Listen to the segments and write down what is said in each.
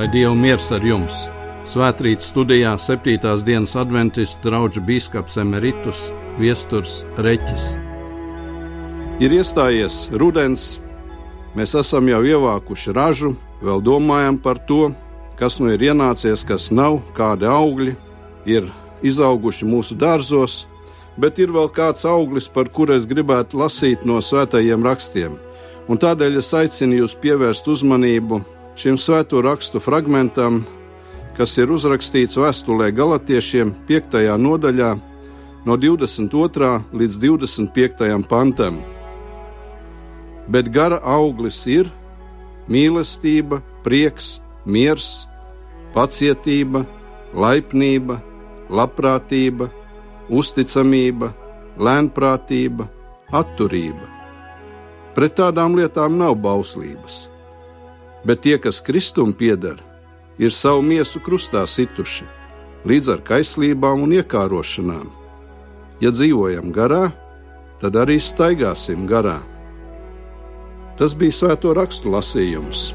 Lai Dieva miers ar jums! Svētrīt studijā 7. dienas adventistu draugu biskups Emeritus Viesturs Reķis. Ir iestājies rudens, mēs esam jau ievākuši ražu, vēl domājam par to, kas nu ir ienācies, kas nav, kādi augļi ir izauguši mūsu dārzos, bet ir vēl kāds auglis, par kuru es gribētu lasīt no svētajiem rakstiem. Un tādēļ es aicinu jūs pievērst uzmanību šim svēto rakstu fragmentam, kas ir uzrakstīts vēstulē Galatiešiem 5. nodaļā, no 22. līdz 25. pantam. Bet gara auglis ir mīlestība, prieks, miers, pacietība, laipnība, labprātība, uzticamība, lēnprātība, atturība. Pret tādām lietām nav bauslības bet tie, kas Kristum pieder, ir savu miesu krustā situši, līdz ar kaislībām un iekārošanām. Ja dzīvojam garā, tad arī staigāsim garā. Tas bija svēto rakstu lasījums.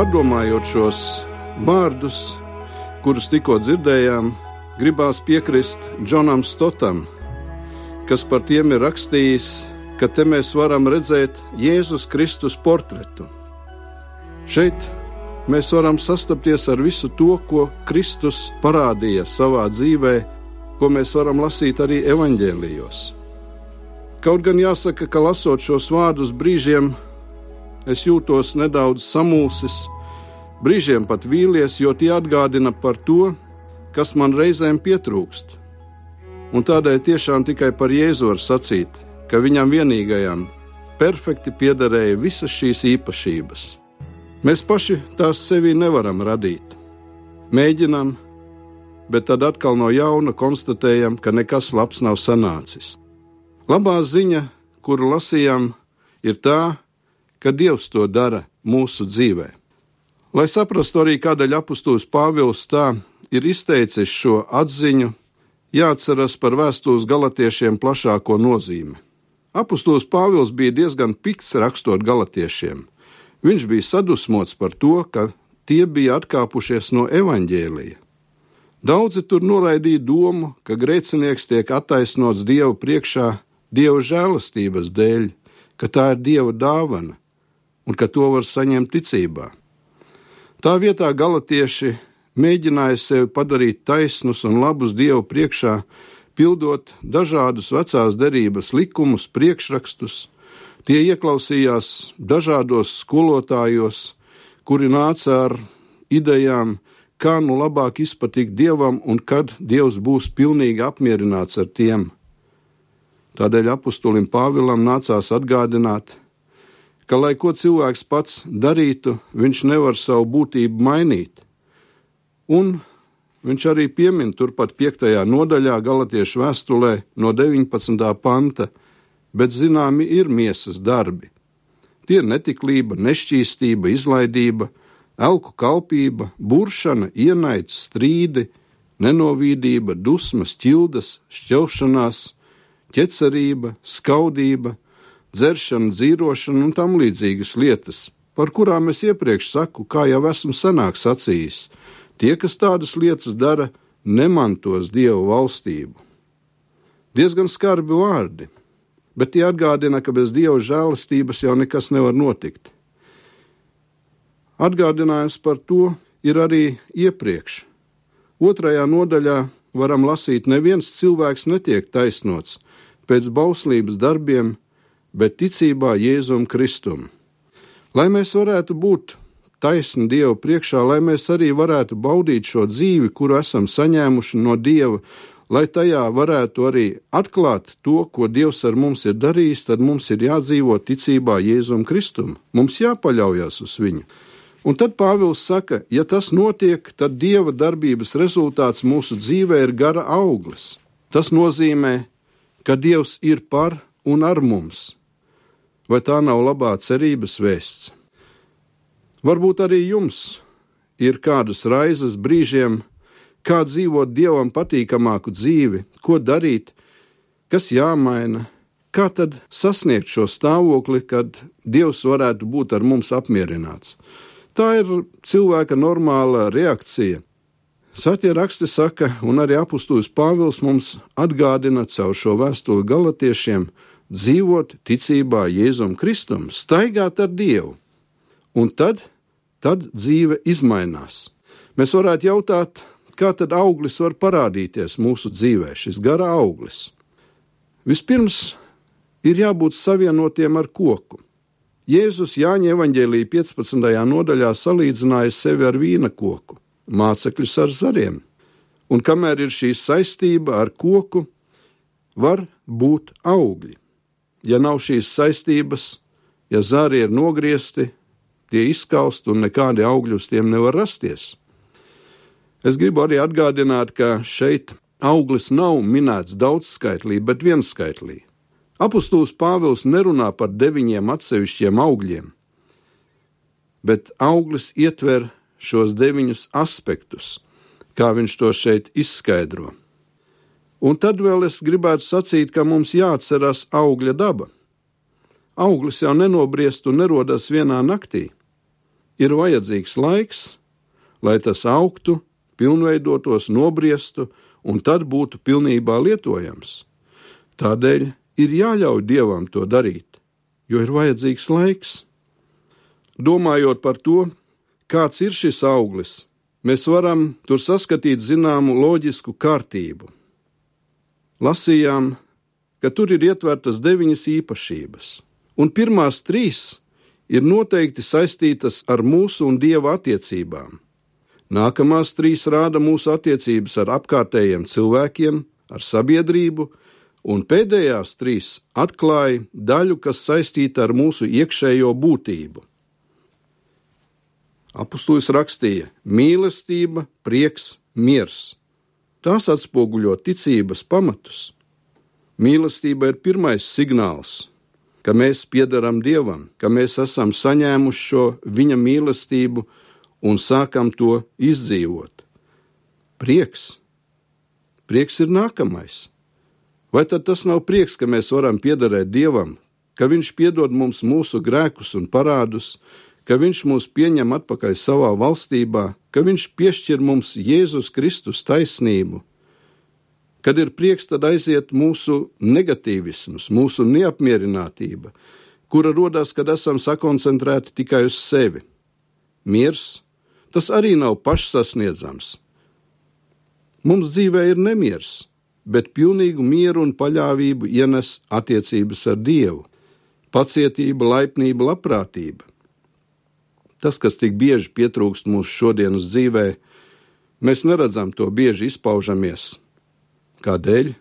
Pārdomājot šos vārdus, kurus tikko dzirdējām, gribās piekrist Džonam Stotam, kas par tiem ir rakstījis, ka te mēs varam redzēt Jēzus Kristus portretu. Šeit mēs varam sastapties ar visu to, ko Kristus parādīja savā dzīvē, ko mēs varam lasīt arī evaņģēlijos. Kaut gan jāsaka, ka lasot šos vārdus brīžiem es jūtos nedaudz samulsis, brīžiem pat vīlies, jo tie atgādina par to, kas man reizēm pietrūkst. Un tādēļ tiešām tikai par Jēzu var sacīt, ka viņam vienīgajam perfekti piederēja visas šīs īpašības. Mēs paši tās sevi nevaram radīt. Mēģinām, bet tad atkal no jauna konstatējam, ka nekas labs nav sanācis. Labā ziņa, kuru lasījām, ir tā, ka Dievs to dara mūsu dzīvē. Lai saprastu arī, kādēļ apustulis Pāvils tā ir izteicis šo atziņu, jāatceras par vēstules galotiešiem plašāko nozīmi. Apustulis Pāvils bija diezgan pikts rakstot galotiešiem. Viņš bija sadusmots par to, ka tie bija atkāpušies no evaņģēlija. Daudzi tur noraidīja domu, ka grēcinieks tiek attaisnots Dieva priekšā Dieva žēlastības dēļ, ka tā ir Dieva dāvana, un ka to var saņemt ticībā. Tā vietā galatieši mēģināja sevi padarīt taisnus un labus Dievu priekšā, pildot dažādus vecās derības likumus, priekšrakstus. Tie ieklausījās dažādos skolotājos, kuri nāca ar idejām, kā nu labāk izpatikt dievam un kad dievs būs pilnīgi apmierināts ar tiem. Tādēļ apustulim Pāvilam nācās atgādināt, ka, lai ko cilvēks pats darītu, viņš nevar savu būtību mainīt. Un viņš arī piemin turpat 5. nodaļā Galatiešu vēstulē no 19. panta, bet zināmi ir miesas darbi. Tie ir netiklība, nešķīstība, izlaidība, elku kalpība, buršana, ienaids, strīdi, nenovīdība, dusmas, ķildas, šķelšanās, ķecerība, skaudība, dzeršana, dzīvošana un tam līdzīgas lietas, par kurām es iepriekš saku, kā jau esmu senāk sacījis. Tie, kas tādas lietas dara, nemantos dievu valstību. Diezgan skarbi vārdi, bet tie atgādina, ka bez dieva žēlastības jau nekas nevar notikt. Atgādinājums par to ir arī iepriekš. Otrajā nodaļā varam lasīt, neviens cilvēks netiek taisnots pēc bauslības darbiem, bet ticībā Jēzum Kristum. Lai mēs varētu būt taisni Dieva priekšā, lai mēs arī varētu baudīt šo dzīvi, kuru esam saņēmuši no Dieva, lai tajā varētu arī atklāt to, ko Dievs ar mums ir darījis, tad mums ir jādzīvo ticībā Jēzum Kristum. Mums jāpaļaujas uz viņu. Un tad Pāvils saka, ja tas notiek, tad Dieva darbības rezultāts mūsu dzīvē ir gara auglis. Tas nozīmē, ka Dievs ir par un ar mums. Vai tā nav labā cerības vēsts? Varbūt arī jums ir kādas raizes brīžiem, kā dzīvot dievam patīkamāku dzīvi, ko darīt, kas jāmaina, kā tad sasniegt šo stāvokli, kad dievs varētu būt ar mums apmierināts. Tā ir cilvēka normāla reakcija. Svētie raksti saka, un arī apustulis Pāvils mums atgādina caur šo vēstuli galotiešiem, dzīvot ticībā Jēzum Kristum, staigāt ar Dievu. Un tad, tad dzīve izmainās. Mēs varētu jautāt, kā tad auglis var parādīties mūsu dzīvē, šis gara auglis? Vispirms ir jābūt savienotiem ar koku. Jēzus Jāņa evanģēlīja 15. nodaļā salīdzināja sevi ar vīna koku, mācekļus ar zariem, un kamēr ir šī saistība ar koku, var būt augļi. Ja nav šīs saistības, ja zari ir nogriezti, tie izskaust un nekādi augļi uz tiem nevar rasties. Es gribu arī atgādināt, ka šeit auglis nav minēts daudzskaitlī, bet vienskaitlī. Apostols Pāvils nerunā par deviņiem atsevišķiem augļiem, bet auglis ietver šos deviņus aspektus, kā viņš to šeit izskaidro. Un tad vēl es gribētu sacīt, ka mums jāatcerās augļa daba. Auglis jau nenobriest un nerodas vienā naktī. Ir vajadzīgs laiks, lai tas augtu pilnveidotos, nobriestu un tad būtu pilnībā lietojams. Tādēļ ir jāļauj dievam to darīt, jo ir vajadzīgs laiks. Domājot par to, kāds ir šis auglis, mēs varam tur saskatīt zināmu loģisku kārtību. Lasījām, ka tur ir ietvertas deviņas īpašības, un pirmās trīs ir noteikti saistītas ar mūsu un dieva attiecībām. Nākamās trīs rāda mūsu attiecības ar apkārtējiem cilvēkiem, ar sabiedrību, un pēdējās trīs atklāja daļu, kas saistīta ar mūsu iekšējo būtību. Apustulis rakstīja: mīlestība, prieks, miers. Tās atspoguļo ticības pamatus. Mīlestība ir pirmais signāls, ka mēs piedaram Dievam, ka mēs esam saņēmuši šo Viņa mīlestību un sākam to izdzīvot. Prieks. Prieks ir nākamais. Vai tad tas nav prieks, ka mēs varam piederēt Dievam, ka Viņš piedod mums mūsu grēkus un parādus, ka Viņš mūs pieņem atpakaļ savā valstībā, ka Viņš piešķir mums Jēzus Kristus taisnību? Kad ir prieks, tad aiziet mūsu negatīvisms, mūsu neapmierinātība, kura rodas, kad esam sakoncentrēti tikai uz sevi. Miers, tas arī nav pašsasniedzams. Mums dzīvē ir nemieris, bet pilnīgu mieru un paļāvību ienes attiecības ar Dievu, pacietība, laipnība, labprātība. Tas, kas tik bieži pietrūkst mūsu šodienas dzīvē, mēs neredzam to bieži izpaužamies. Kādēļ?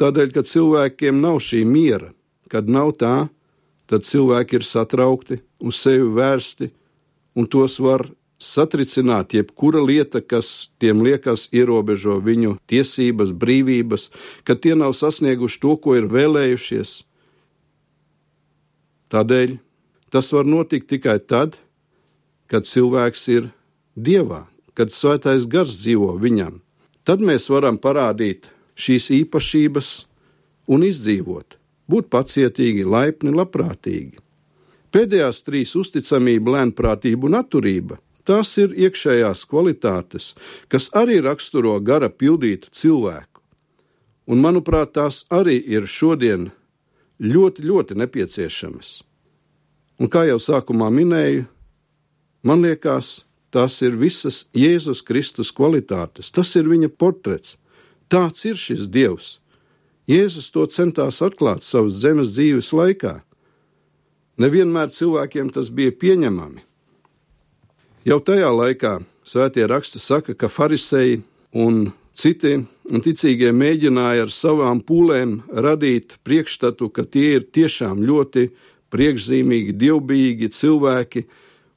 Tādēļ, ka cilvēkiem nav šī miera, kad nav tā, tad cilvēki ir satraukti, uz sevi vērsti, un tos var satricināt jebkura lieta, kas tiem liekas ierobežo viņu tiesības, brīvības, ka tie nav sasnieguši to, ko ir vēlējušies. Tādēļ tas var notikt tikai tad, kad cilvēks ir dievā, kad svētais gars dzīvo viņam. Tad mēs varam parādīt šīs īpašības un izdzīvot, būt pacietīgi, laipni, labprātīgi. Pēdējās trīs - uzticamība, lēnprātība un atturība Tās ir iekšējās kvalitātes, kas arī raksturo gara pildītu cilvēku. Un, manuprāt, tās arī ir šodien ļoti, ļoti nepieciešamas. Un kā jau sākumā minēju, Man liekas, tās ir visas Jēzus Kristus kvalitātes, tas ir viņa portrets. Tāds ir šis Dievs. Jēzus to centās atklāt savas zemes dzīves laikā. Nevienmēr cilvēkiem tas bija pieņemami. Jau tajā laikā svētie raksti saka, ka farisēji un citi ticīgie mēģināja ar savām pūlēm radīt priekšstatu, ka tie ir tiešām ļoti priekšzīmīgi, dievbijīgi cilvēki,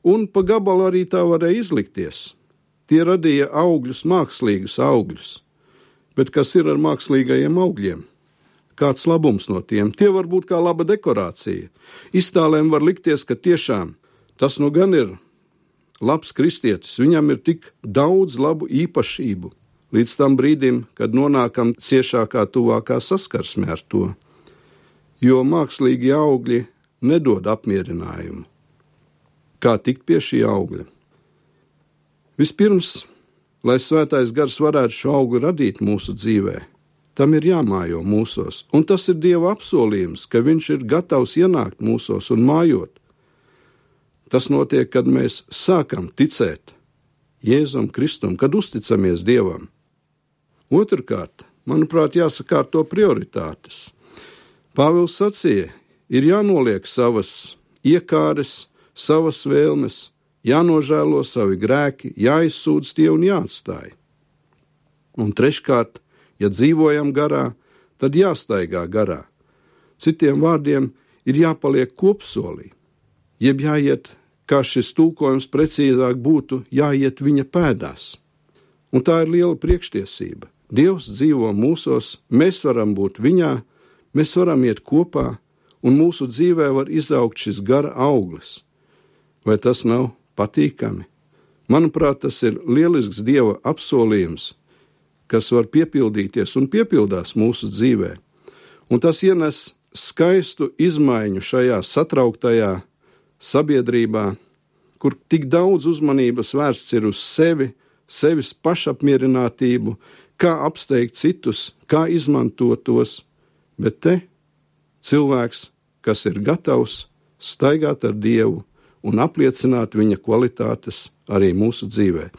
un pa gabalu arī tā varēja izlikties. Tie radīja augļus, mākslīgus augļus. Bet kas ir ar mākslīgajiem augļiem? Kāds labums no tiem? Tie var būt kā laba dekorācija. Iztālēm var likties, ka tiešām tas nu gan ir labs kristietis, viņam ir tik daudz labu īpašību, līdz tam brīdim, kad nonākam ciešākā, tuvākā saskarsmē ar to. Jo mākslīgi augļi nedod apmierinājumu. Kā tikt pie šī augļa? Vispirms, lai svētais gars varētu šo augli radīt mūsu dzīvē, tam ir jāmājo mūsos, un tas ir Dieva apsolījums, ka Viņš ir gatavs ienākt mūsos un mājot. Tas notiek, kad mēs sākam ticēt Jēzum Kristum, kad uzticamies Dievam. Otrakārt, manuprāt, jāsakārto prioritātes. Pāvils sacīja, ir jānoliek savas iekāres, savas vēlmes, jānožēlo savi grēki, jāizsūdz tie un jāatstāj. Un treškārt, ja dzīvojam garā, tad jāstaigā garā. Citiem vārdiem ir jāpaliek kopsolī, jeb jāiet, kā šis tulkojums precīzāk būtu, jāiet viņa pēdās. Un tā ir liela priekštiesība. Dievs dzīvo mūsos, mēs varam būt viņā, mēs varam iet kopā, un mūsu dzīvē var izaugt šis gara auglis. Vai tas nav patīkami? Manuprāt, tas ir lielisks Dieva apsolījums, kas var piepildīties un piepildās mūsu dzīvē. Un tas ienes skaistu izmaiņu šajā satrauktajā sabiedrībā, kur tik daudz uzmanības vērsts ir uz sevi, sevis pašapmierinātību, kā apsteigt citus, kā izmantot tos, bet te cilvēks kas ir gatavs staigāt ar Dievu un apliecināt viņa kvalitātes arī mūsu dzīvē.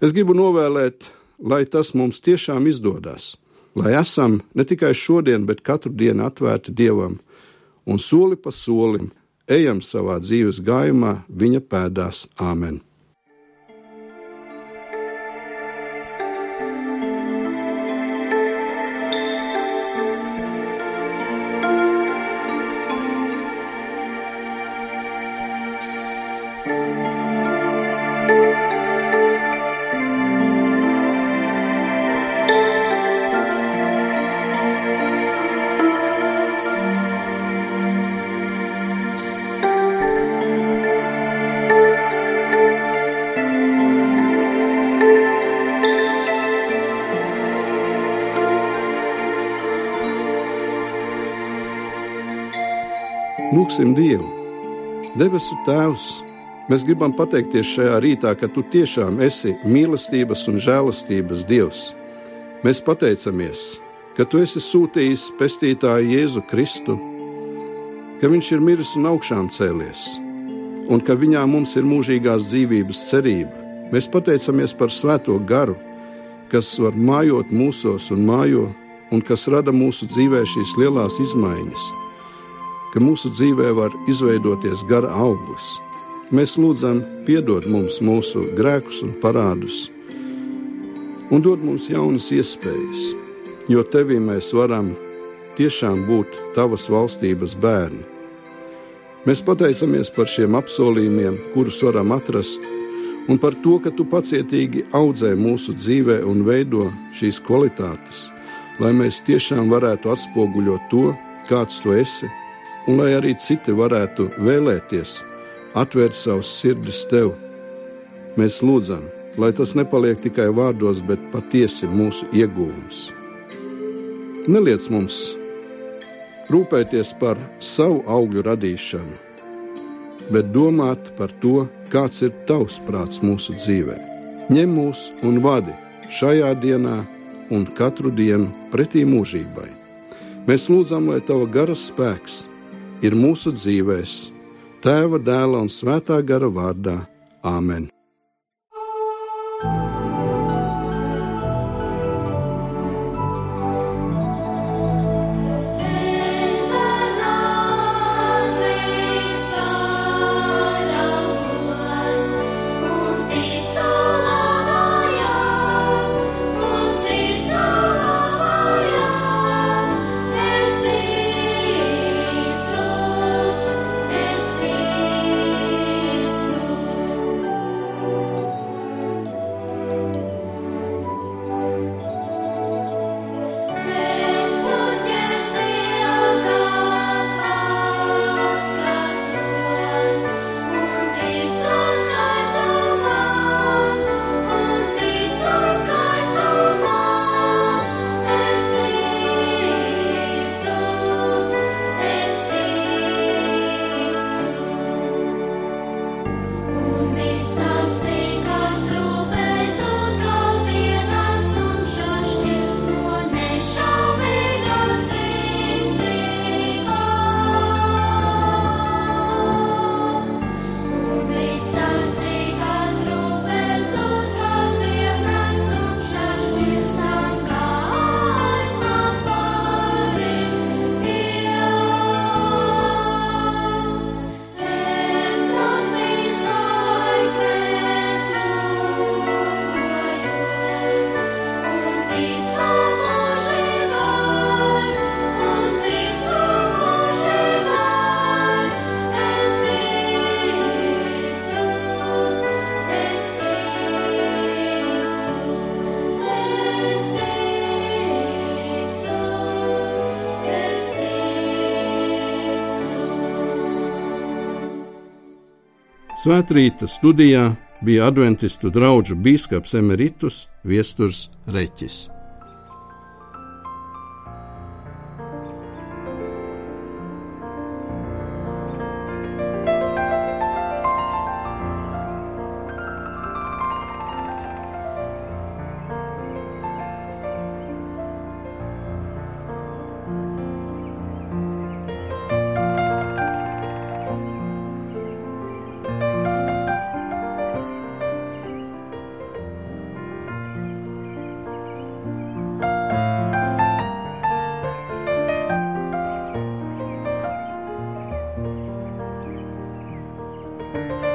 Es gribu novēlēt, lai tas mums tiešām izdodas, lai esam ne tikai šodien, bet katru dienu atvērti Dievam un soli pa solim ejam savā dzīves gājumā viņa pēdās Āmen. Lūksim Dievu! Debesu Tēvs, mēs gribam pateikties šajā rītā, ka Tu tiešām esi mīlestības un žēlastības Dievs. Mēs pateicamies, ka Tu esi sūtījis pestītāju Jēzu Kristu, ka Viņš ir miris un augšām cēlies, un ka Viņā mums ir mūžīgās dzīvības cerība. Mēs pateicamies par Svēto garu, kas var mājot mūsos un mājo, un kas rada mūsu dzīvē šīs lielās izmaiņas ka mūsu dzīvē var izveidoties gara auglis. Mēs lūdzam, piedod mums mūsu grēkus un parādus, un dod mums jaunas iespējas, jo tevī mēs varam tiešām būt tavas valstības bērni. Mēs pateicamies par šiem apsolījumiem, kurus varam atrast, un par to, ka tu pacietīgi audzē mūsu dzīvē un veido šīs kvalitātes, lai mēs tiešām varētu atspoguļot to, kāds tu esi un lai arī citi varētu vēlēties, atvērt savus sirdis tev. Mēs lūdzam, lai tas nepaliek tikai vārdos, bet patiesi mūsu iegūms. Neliec mums rūpēties par savu augļu radīšanu, bet domāt par to, kāds ir tavs prāts mūsu dzīvē. Ņem mūs un vadi šajā dienā un katru dienu pretī mūžībai. Mēs lūdzam, lai tava garas spēks ir mūsu dzīvēs, Tēva, dēla un svētā gara vārdā. Āmen! Svētrīta studijā bija adventistu draugu biskups Emeritus Viesturs Reķis. Bye.